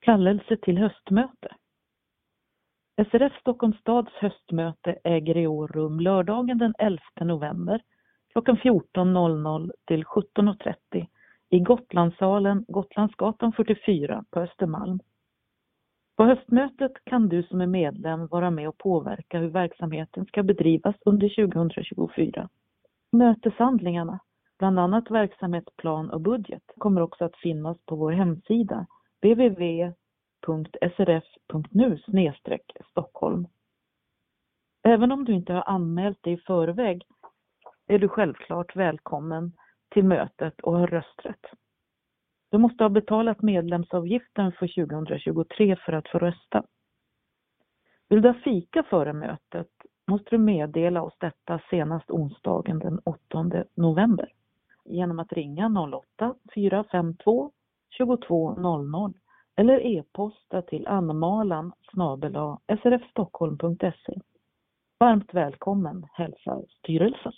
Kallelse till höstmöte. SRF Stockholms stads höstmöte äger i år rum lördagen den 11 november klockan 14.00 till 17.30 i Gotlandssalen, Gotlandsgatan 44 på Östermalm. På höstmötet kan du som är medlem vara med och påverka hur verksamheten ska bedrivas under 2024. Möteshandlingarna, bland annat verksamhetsplan och budget, kommer också att finnas på vår hemsida www.srf.nu Stockholm. Även om du inte har anmält dig i förväg är du självklart välkommen till mötet och har rösträtt. Du måste ha betalat medlemsavgiften för 2023 för att få rösta. Vill du ha fika före mötet måste du meddela oss detta senast onsdagen den 8 november genom att ringa 08 452 2200 eller e-posta till anmalan srfstockholm.se. Varmt välkommen hälsar styrelsen.